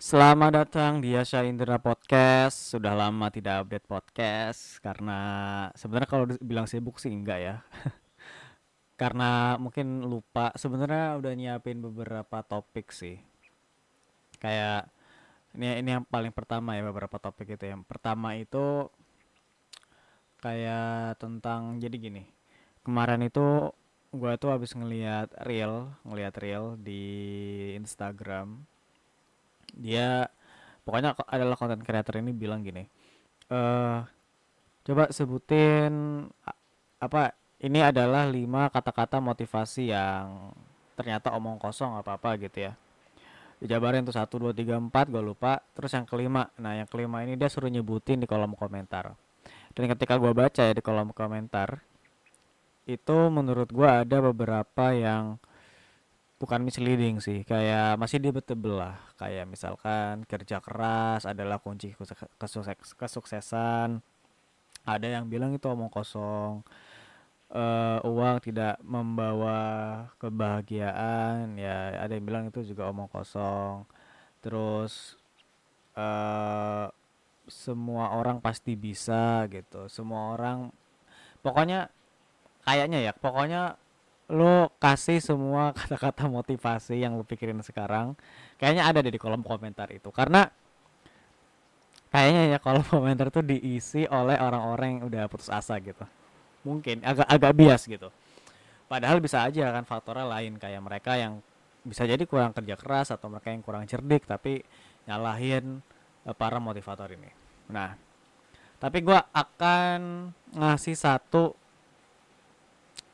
Selamat datang di Yasha Indra Podcast. Sudah lama tidak update podcast karena sebenarnya kalau bilang sibuk sih enggak ya. karena mungkin lupa. Sebenarnya udah nyiapin beberapa topik sih. Kayak ini ini yang paling pertama ya beberapa topik itu. Yang pertama itu kayak tentang jadi gini. Kemarin itu gue tuh habis ngeliat reel, ngeliat reel di Instagram dia pokoknya adalah konten creator ini bilang gini eh coba sebutin apa ini adalah lima kata-kata motivasi yang ternyata omong kosong apa apa gitu ya. Dijabarin tuh satu dua tiga empat gue lupa. Terus yang kelima nah yang kelima ini dia suruh nyebutin di kolom komentar. Dan ketika gue baca ya di kolom komentar itu menurut gue ada beberapa yang bukan misleading sih kayak masih debatable lah. Kayak misalkan kerja keras adalah kunci kesukses kesuksesan. Ada yang bilang itu omong kosong. Uh, uang tidak membawa kebahagiaan. Ya ada yang bilang itu juga omong kosong. Terus uh, semua orang pasti bisa gitu. Semua orang pokoknya kayaknya ya pokoknya lo kasih semua kata-kata motivasi yang lo pikirin sekarang. Kayaknya ada di kolom komentar itu. Karena kayaknya ya kolom komentar itu diisi oleh orang-orang yang udah putus asa gitu. Mungkin agak agak bias gitu. Padahal bisa aja kan faktornya lain. Kayak mereka yang bisa jadi kurang kerja keras atau mereka yang kurang cerdik tapi nyalahin uh, para motivator ini. Nah tapi gue akan ngasih satu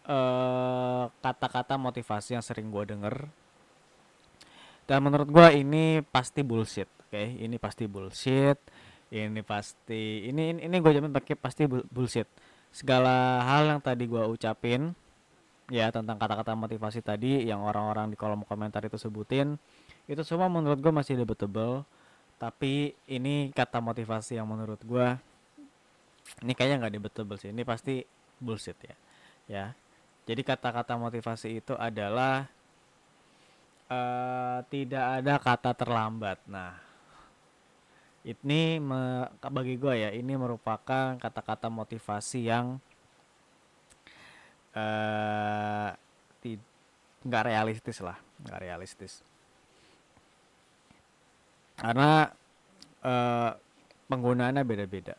Eh, kata-kata uh, motivasi yang sering gue denger. Dan menurut gue ini pasti bullshit oke? Okay? ini pasti bullshit. Ini pasti ini ini, ini gue jamin pakai pasti bullshit. Segala hal yang tadi gue ucapin ya tentang kata-kata motivasi tadi yang orang-orang di kolom komentar itu sebutin itu semua menurut gue masih debatable. Tapi ini kata motivasi yang menurut gue ini kayaknya nggak debatable sih. Ini pasti bullshit ya ya jadi kata-kata motivasi itu adalah uh, tidak ada kata terlambat. Nah, ini me, bagi gue ya ini merupakan kata-kata motivasi yang uh, realistis lah, nggak realistis. Karena uh, penggunaannya beda-beda.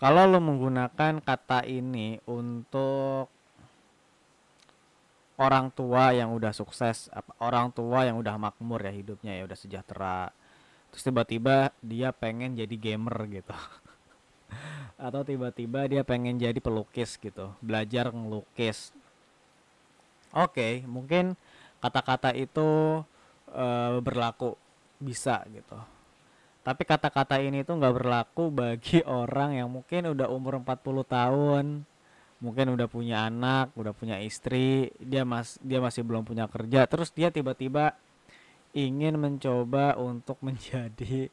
Kalau lo menggunakan kata ini untuk orang tua yang udah sukses orang tua yang udah makmur ya hidupnya ya udah sejahtera. Terus tiba-tiba dia pengen jadi gamer gitu. Atau tiba-tiba dia pengen jadi pelukis gitu belajar ngelukis. Oke okay, mungkin kata-kata itu uh, berlaku bisa gitu. Tapi kata-kata ini tuh nggak berlaku bagi orang yang mungkin udah umur 40 tahun mungkin udah punya anak, udah punya istri, dia mas dia masih belum punya kerja, terus dia tiba-tiba ingin mencoba untuk menjadi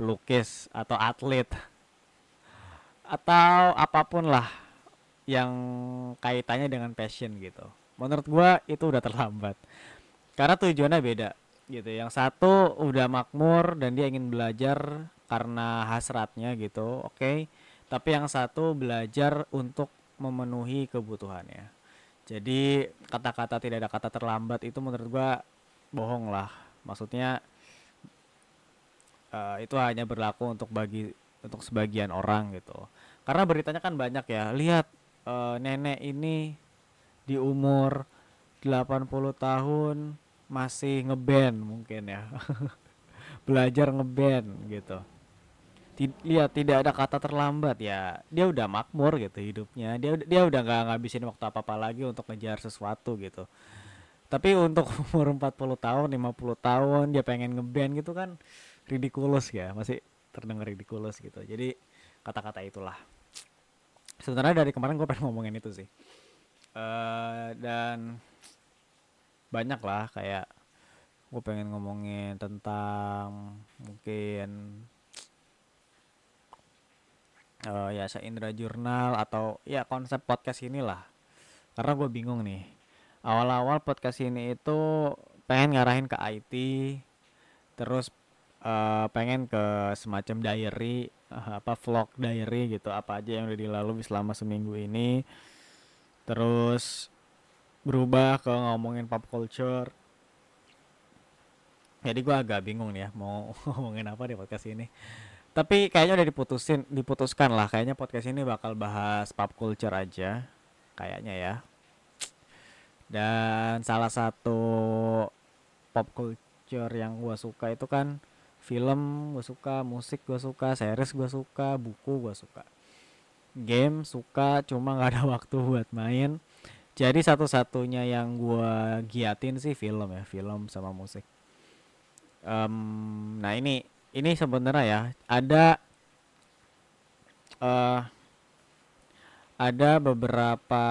pelukis atau atlet atau apa pun lah yang kaitannya dengan passion gitu. Menurut gua itu udah terlambat. Karena tujuannya beda gitu. Yang satu udah makmur dan dia ingin belajar karena hasratnya gitu. Oke. Okay. Tapi yang satu belajar untuk memenuhi kebutuhannya. Jadi kata-kata tidak ada kata terlambat itu menurut gua bohong lah. Maksudnya uh, itu hanya berlaku untuk bagi untuk sebagian orang gitu. Karena beritanya kan banyak ya. Lihat uh, nenek ini di umur 80 tahun masih ngeband mungkin ya. Belajar ngeband gitu lihat tidak ada kata terlambat ya. Dia udah makmur gitu hidupnya. Dia dia udah nggak ngabisin waktu apa apa lagi untuk ngejar sesuatu gitu. Tapi untuk umur 40 tahun 50 tahun dia pengen ngeband gitu kan ridiculous ya. Masih terdengar ridiculous gitu. Jadi kata-kata itulah. Sebenarnya dari kemarin gue pengen ngomongin itu sih. Uh, dan banyak lah kayak gue pengen ngomongin tentang mungkin uh, ya Indra Jurnal atau ya konsep podcast inilah. Karena gue bingung nih. Awal-awal podcast ini itu pengen ngarahin ke IT terus uh, pengen ke semacam diary uh, apa vlog diary gitu apa aja yang udah dilalui selama seminggu ini. Terus berubah ke ngomongin pop culture. Jadi gue agak bingung nih ya mau ngomongin apa di podcast ini tapi kayaknya udah diputusin diputuskan lah. Kayaknya podcast ini bakal bahas pop culture aja kayaknya ya. Dan salah satu pop culture yang gue suka itu kan film gue suka musik gue suka series gue suka buku gue suka. Game suka cuma nggak ada waktu buat main. Jadi satu-satunya yang gue giatin sih film ya film sama musik. Um, nah ini ini sebenarnya ya ada uh, ada beberapa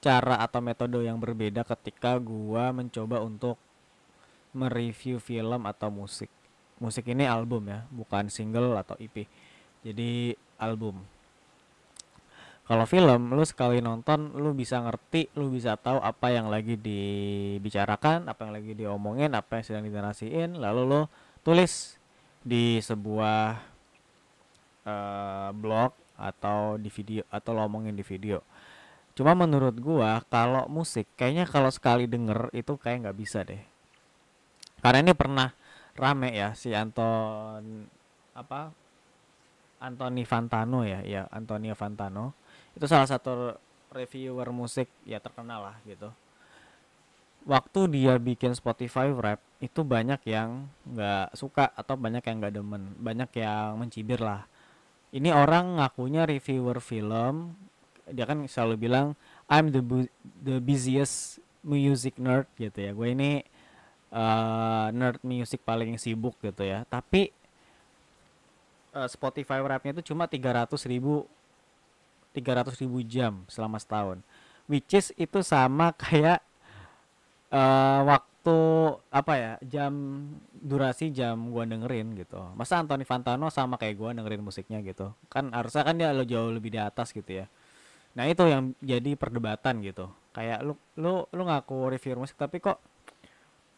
cara atau metode yang berbeda ketika gua mencoba untuk mereview film atau musik. Musik ini album ya, bukan single atau EP. Jadi album. Kalau film, lu sekali nonton, lu bisa ngerti, lu bisa tahu apa yang lagi dibicarakan, apa yang lagi diomongin, apa yang sedang dinarasiin, lalu lu tulis di sebuah uh, blog atau di video atau lo omongin di video. Cuma menurut gua kalau musik kayaknya kalau sekali denger itu kayak nggak bisa deh karena ini pernah rame ya si Anton apa Anthony Fantano ya ya Antonio Fantano itu salah satu reviewer musik ya terkenal lah gitu. Waktu dia bikin Spotify rap itu banyak yang nggak suka atau banyak yang nggak demen banyak yang mencibir lah. Ini orang ngakunya reviewer film dia kan selalu bilang I'm the the busiest music nerd gitu ya. Gue ini uh, nerd music paling sibuk gitu ya. Tapi uh, Spotify rapnya itu cuma 300 ribu 300 ribu jam selama setahun. Which is itu sama kayak uh, waktu apa ya jam durasi jam gua dengerin gitu. Masa Anthony Fantano sama kayak gua dengerin musiknya gitu. Kan harusnya kan dia lo jauh lebih di atas gitu ya. Nah itu yang jadi perdebatan gitu. Kayak lu lu lu ngaku review musik tapi kok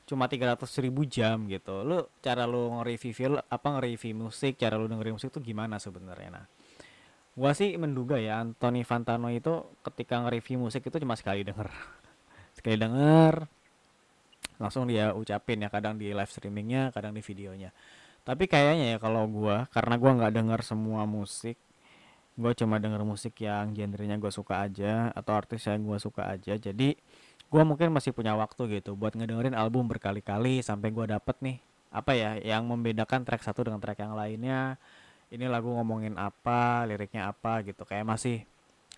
cuma 300 ribu jam gitu. Lu cara lu nge-review apa nge-review musik cara lu dengerin musik tuh gimana sebenarnya? Nah gua sih menduga ya Anthony Fantano itu ketika nge-review musik itu cuma sekali denger. Sekali denger langsung dia ucapin ya kadang di live streamingnya kadang di videonya. Tapi kayaknya ya kalau gua karena gua nggak denger semua musik gua cuma denger musik yang genrenya gua suka aja atau artis yang gua suka aja jadi gue mungkin masih punya waktu gitu buat ngedengerin album berkali-kali sampai gue dapet nih apa ya yang membedakan track satu dengan track yang lainnya ini lagu ngomongin apa liriknya apa gitu. Kayak masih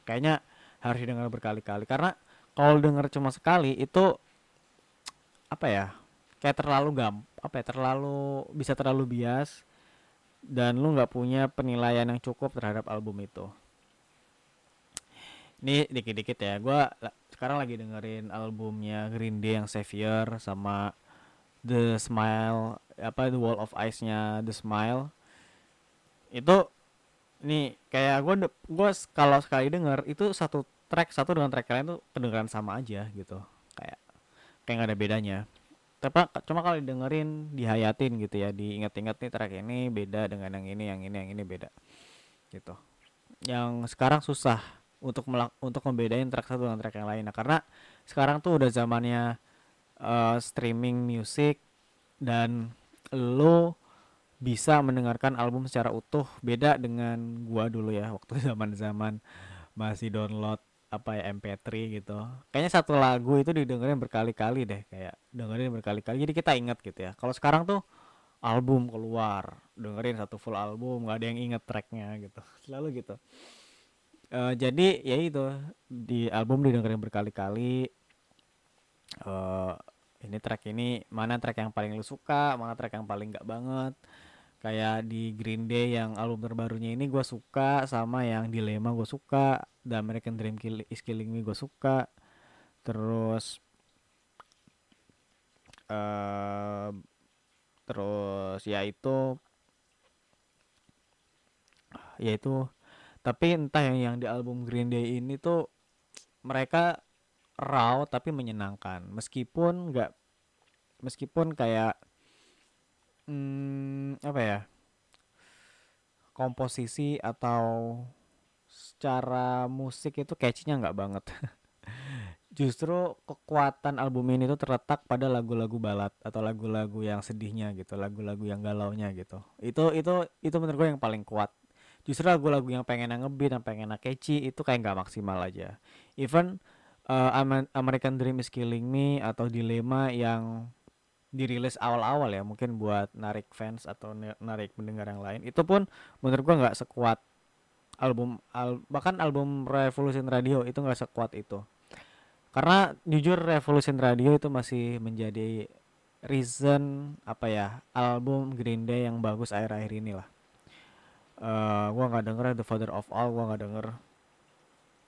kayaknya harus didengar berkali-kali. Karena kalau denger cuma sekali itu apa ya kayak terlalu gam apa ya terlalu bisa terlalu bias dan lu nggak punya penilaian yang cukup terhadap album itu. Ini dikit-dikit ya gue sekarang lagi dengerin albumnya Green Day yang Savior sama The Smile apa The Wall of Ice-nya The Smile itu nih kayak gue gue kalau sekali denger itu satu track satu dengan track lain tuh kedengeran sama aja gitu. Kayak kayak nggak ada bedanya. Tapi cuma kalau didengerin dihayatin gitu ya diingat-ingat nih track ini beda dengan yang ini yang ini yang ini beda gitu. Yang sekarang susah untuk melak untuk membedain track satu dengan track yang lain. Nah, karena sekarang tuh udah zamannya uh, streaming music dan lo bisa mendengarkan album secara utuh beda dengan gua dulu ya waktu zaman-zaman masih download apa ya MP3 gitu. Kayaknya satu lagu itu didengerin berkali-kali deh kayak dengerin berkali-kali. Jadi kita ingat gitu ya. Kalau sekarang tuh album keluar, dengerin satu full album, nggak ada yang inget tracknya gitu. Selalu gitu uh, jadi ya itu di album didengerin berkali-kali uh, ini track ini mana track yang paling lu suka mana track yang paling gak banget kayak di Green Day yang album terbarunya ini gue suka sama yang Dilema gue suka The American Dream Kill is Killing Me gue suka. Terus uh, terus ya itu ya itu. Tapi entah yang yang di album Green Day ini tuh mereka raw tapi menyenangkan. Meskipun nggak meskipun kayak hmm, apa ya? Komposisi atau secara musik itu catchy-nya nggak banget. Justru kekuatan album ini tuh terletak pada lagu-lagu balad atau lagu-lagu yang sedihnya gitu lagu-lagu yang galaunya gitu. Itu itu itu menurut gue yang paling kuat. Justru lagu-lagu yang pengen ngebeat yang pengen catchy itu kayak nggak maksimal aja. Even uh, American Dream is Killing Me atau Dilema yang dirilis awal-awal ya mungkin buat narik fans atau narik pendengar yang lain itu pun menurut gua nggak sekuat album al, bahkan album Revolution Radio itu nggak sekuat itu. Karena jujur Revolution Radio itu masih menjadi reason apa ya album Green Day yang bagus akhir-akhir ini lah. Uh, gua nggak denger The Father of All gua nggak denger.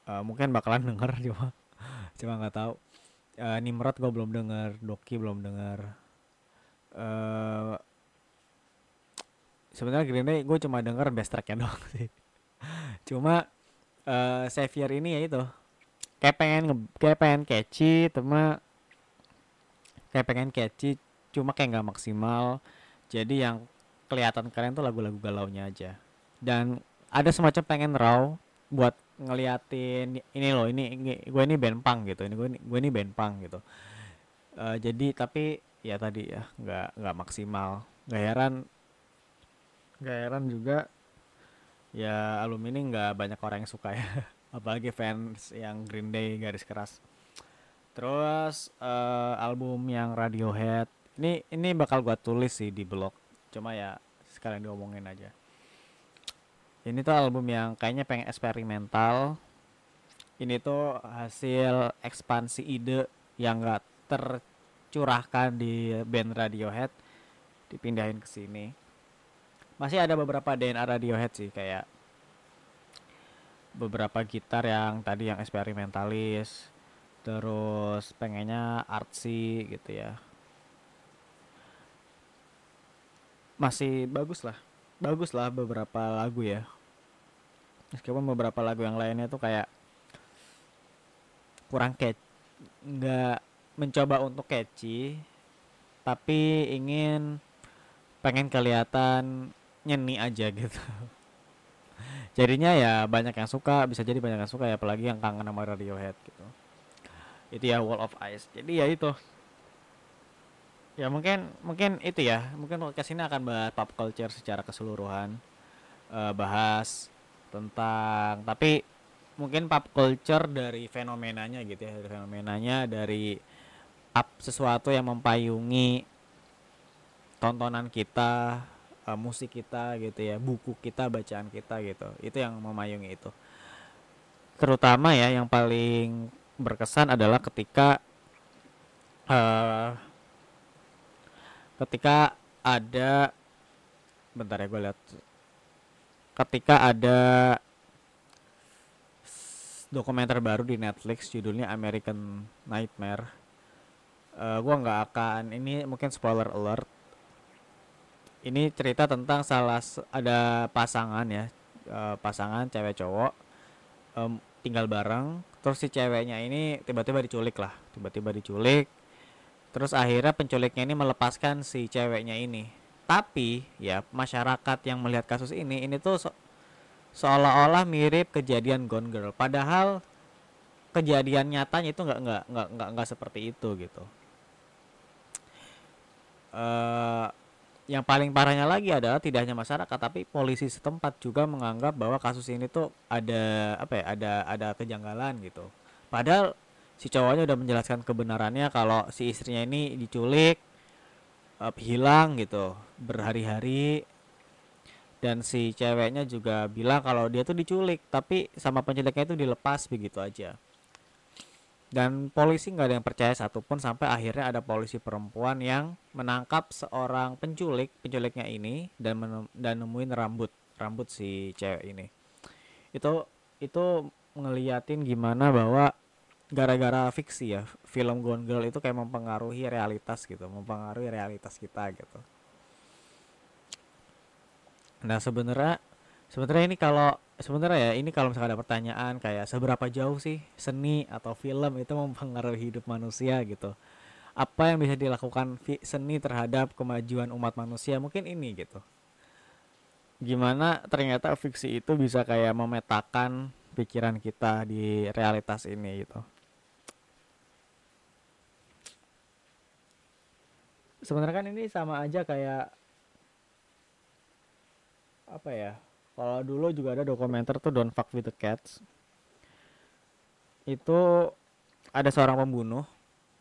Uh, mungkin bakalan denger cuma cuma nggak tahu. Uh, Nimrod gua belum denger Doki belum denger uh, sebenarnya Green Day gue cuma denger best tracknya doang sih. Cuma uh, Xavier ini ya itu kayak pengen kayak pengen catchy cuma kayak pengen catchy cuma kayak nggak maksimal. Jadi yang kelihatan kalian tuh lagu-lagu galaunya aja. Dan ada semacam pengen raw buat ngeliatin ini loh ini, ini gue ini band punk gitu ini gue ini gue ini band punk gitu. Uh, jadi tapi ya tadi ya nggak nggak maksimal. Nggak heran. Nggak heran juga ya album ini nggak banyak orang yang suka ya. Apalagi fans yang Green Day garis keras. Terus uh, album yang Radiohead ini ini bakal gua tulis sih di blog. Cuma ya sekalian diomongin aja. Ini tuh album yang kayaknya pengen eksperimental. Ini tuh hasil ekspansi ide yang gak tercurahkan di band Radiohead dipindahin ke sini. Masih ada beberapa DNA Radiohead sih kayak beberapa gitar yang tadi yang eksperimentalis terus pengennya artsy gitu ya. Masih bagus lah bagus lah beberapa lagu ya. Meskipun beberapa lagu yang lainnya tuh kayak kurang catch nggak mencoba untuk catchy tapi ingin pengen kelihatan nyeni aja gitu. Jadinya ya banyak yang suka bisa jadi banyak yang suka ya apalagi yang kangen sama Radiohead gitu. Itu ya Wall of Ice. Jadi ya itu. Ya mungkin mungkin itu ya. Mungkin podcast ini akan bahas pop culture secara keseluruhan uh, bahas tentang tapi mungkin pop culture dari fenomenanya gitu ya dari fenomenanya dari up sesuatu yang mempayungi tontonan kita uh, musik kita gitu ya buku kita bacaan kita gitu. Itu yang memayungi itu. Terutama ya yang paling berkesan adalah ketika uh, ketika ada bentar ya gue lihat. Ketika ada dokumenter baru di Netflix judulnya American Nightmare uh, eh, gue nggak akan ini mungkin spoiler alert ini cerita tentang salah ada pasangan ya uh, pasangan cewek cowok um, tinggal bareng terus si ceweknya ini tiba-tiba diculik lah tiba-tiba diculik Terus akhirnya penculiknya ini melepaskan si ceweknya ini. Tapi ya masyarakat yang melihat kasus ini ini tuh so seolah-olah mirip kejadian Gone Girl. Padahal kejadian nyatanya itu nggak nggak nggak nggak nggak seperti itu gitu. Uh, yang paling parahnya lagi adalah tidak hanya masyarakat tapi polisi setempat juga menganggap bahwa kasus ini tuh ada apa ya ada ada kejanggalan gitu. Padahal si cowoknya udah menjelaskan kebenarannya kalau si istrinya ini diculik uh, hilang gitu berhari-hari dan si ceweknya juga bilang kalau dia tuh diculik tapi sama penculiknya itu dilepas begitu aja dan polisi nggak ada yang percaya satupun sampai akhirnya ada polisi perempuan yang menangkap seorang penculik penculiknya ini dan dan nemuin rambut rambut si cewek ini. Itu itu ngeliatin gimana bahwa gara-gara fiksi ya film Gone Girl itu kayak mempengaruhi realitas gitu mempengaruhi realitas kita gitu. Nah sebenarnya sebenarnya ini kalau sebenarnya ya ini kalau misalnya ada pertanyaan kayak seberapa jauh sih seni atau film itu mempengaruhi hidup manusia gitu? Apa yang bisa dilakukan seni terhadap kemajuan umat manusia? Mungkin ini gitu. Gimana ternyata fiksi itu bisa kayak memetakan pikiran kita di realitas ini gitu. Sebenarnya kan ini sama aja kayak apa ya kalau dulu juga ada dokumenter tuh Don't Fuck with the Cats. Itu ada seorang pembunuh.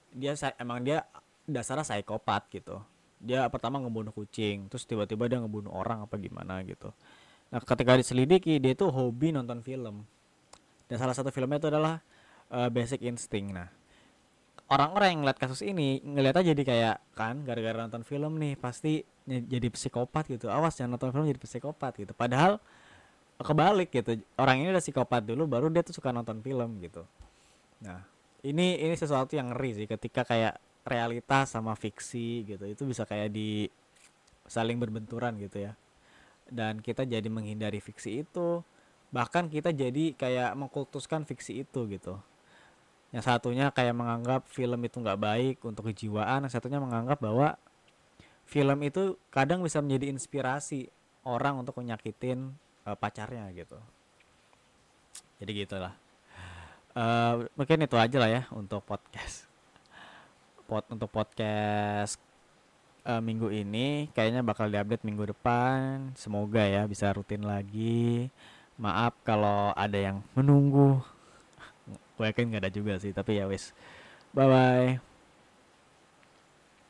Dia emang dia dasarnya psikopat gitu. Dia pertama ngebunuh kucing terus tiba-tiba dia ngebunuh orang apa gimana gitu. Nah ketika diselidiki dia tuh hobi nonton film. Dan salah satu filmnya itu adalah uh, Basic Instinct. Nah orang-orang yang ngeliat kasus ini ngeliat aja jadi kayak kan gara-gara nonton film nih pasti jadi psikopat gitu. Awas jangan nonton film jadi psikopat gitu. Padahal kebalik gitu. Orang ini udah psikopat dulu baru dia tuh suka nonton film gitu. Nah ini ini sesuatu yang ngeri sih. Ketika kayak realitas sama fiksi gitu itu bisa kayak di saling berbenturan gitu ya. Dan kita jadi menghindari fiksi itu. Bahkan kita jadi kayak mengkultuskan fiksi itu gitu. Yang satunya kayak menganggap film itu nggak baik untuk kejiwaan yang satunya menganggap bahwa film itu kadang bisa menjadi inspirasi orang untuk menyakitin uh, pacarnya gitu. Jadi gitulah. Uh, mungkin itu aja lah ya untuk podcast. Pod, untuk podcast uh, minggu ini kayaknya bakal diupdate minggu depan. Semoga ya bisa rutin lagi. Maaf kalau ada yang menunggu. Gue yakin nggak ada juga sih tapi ya wis. Bye bye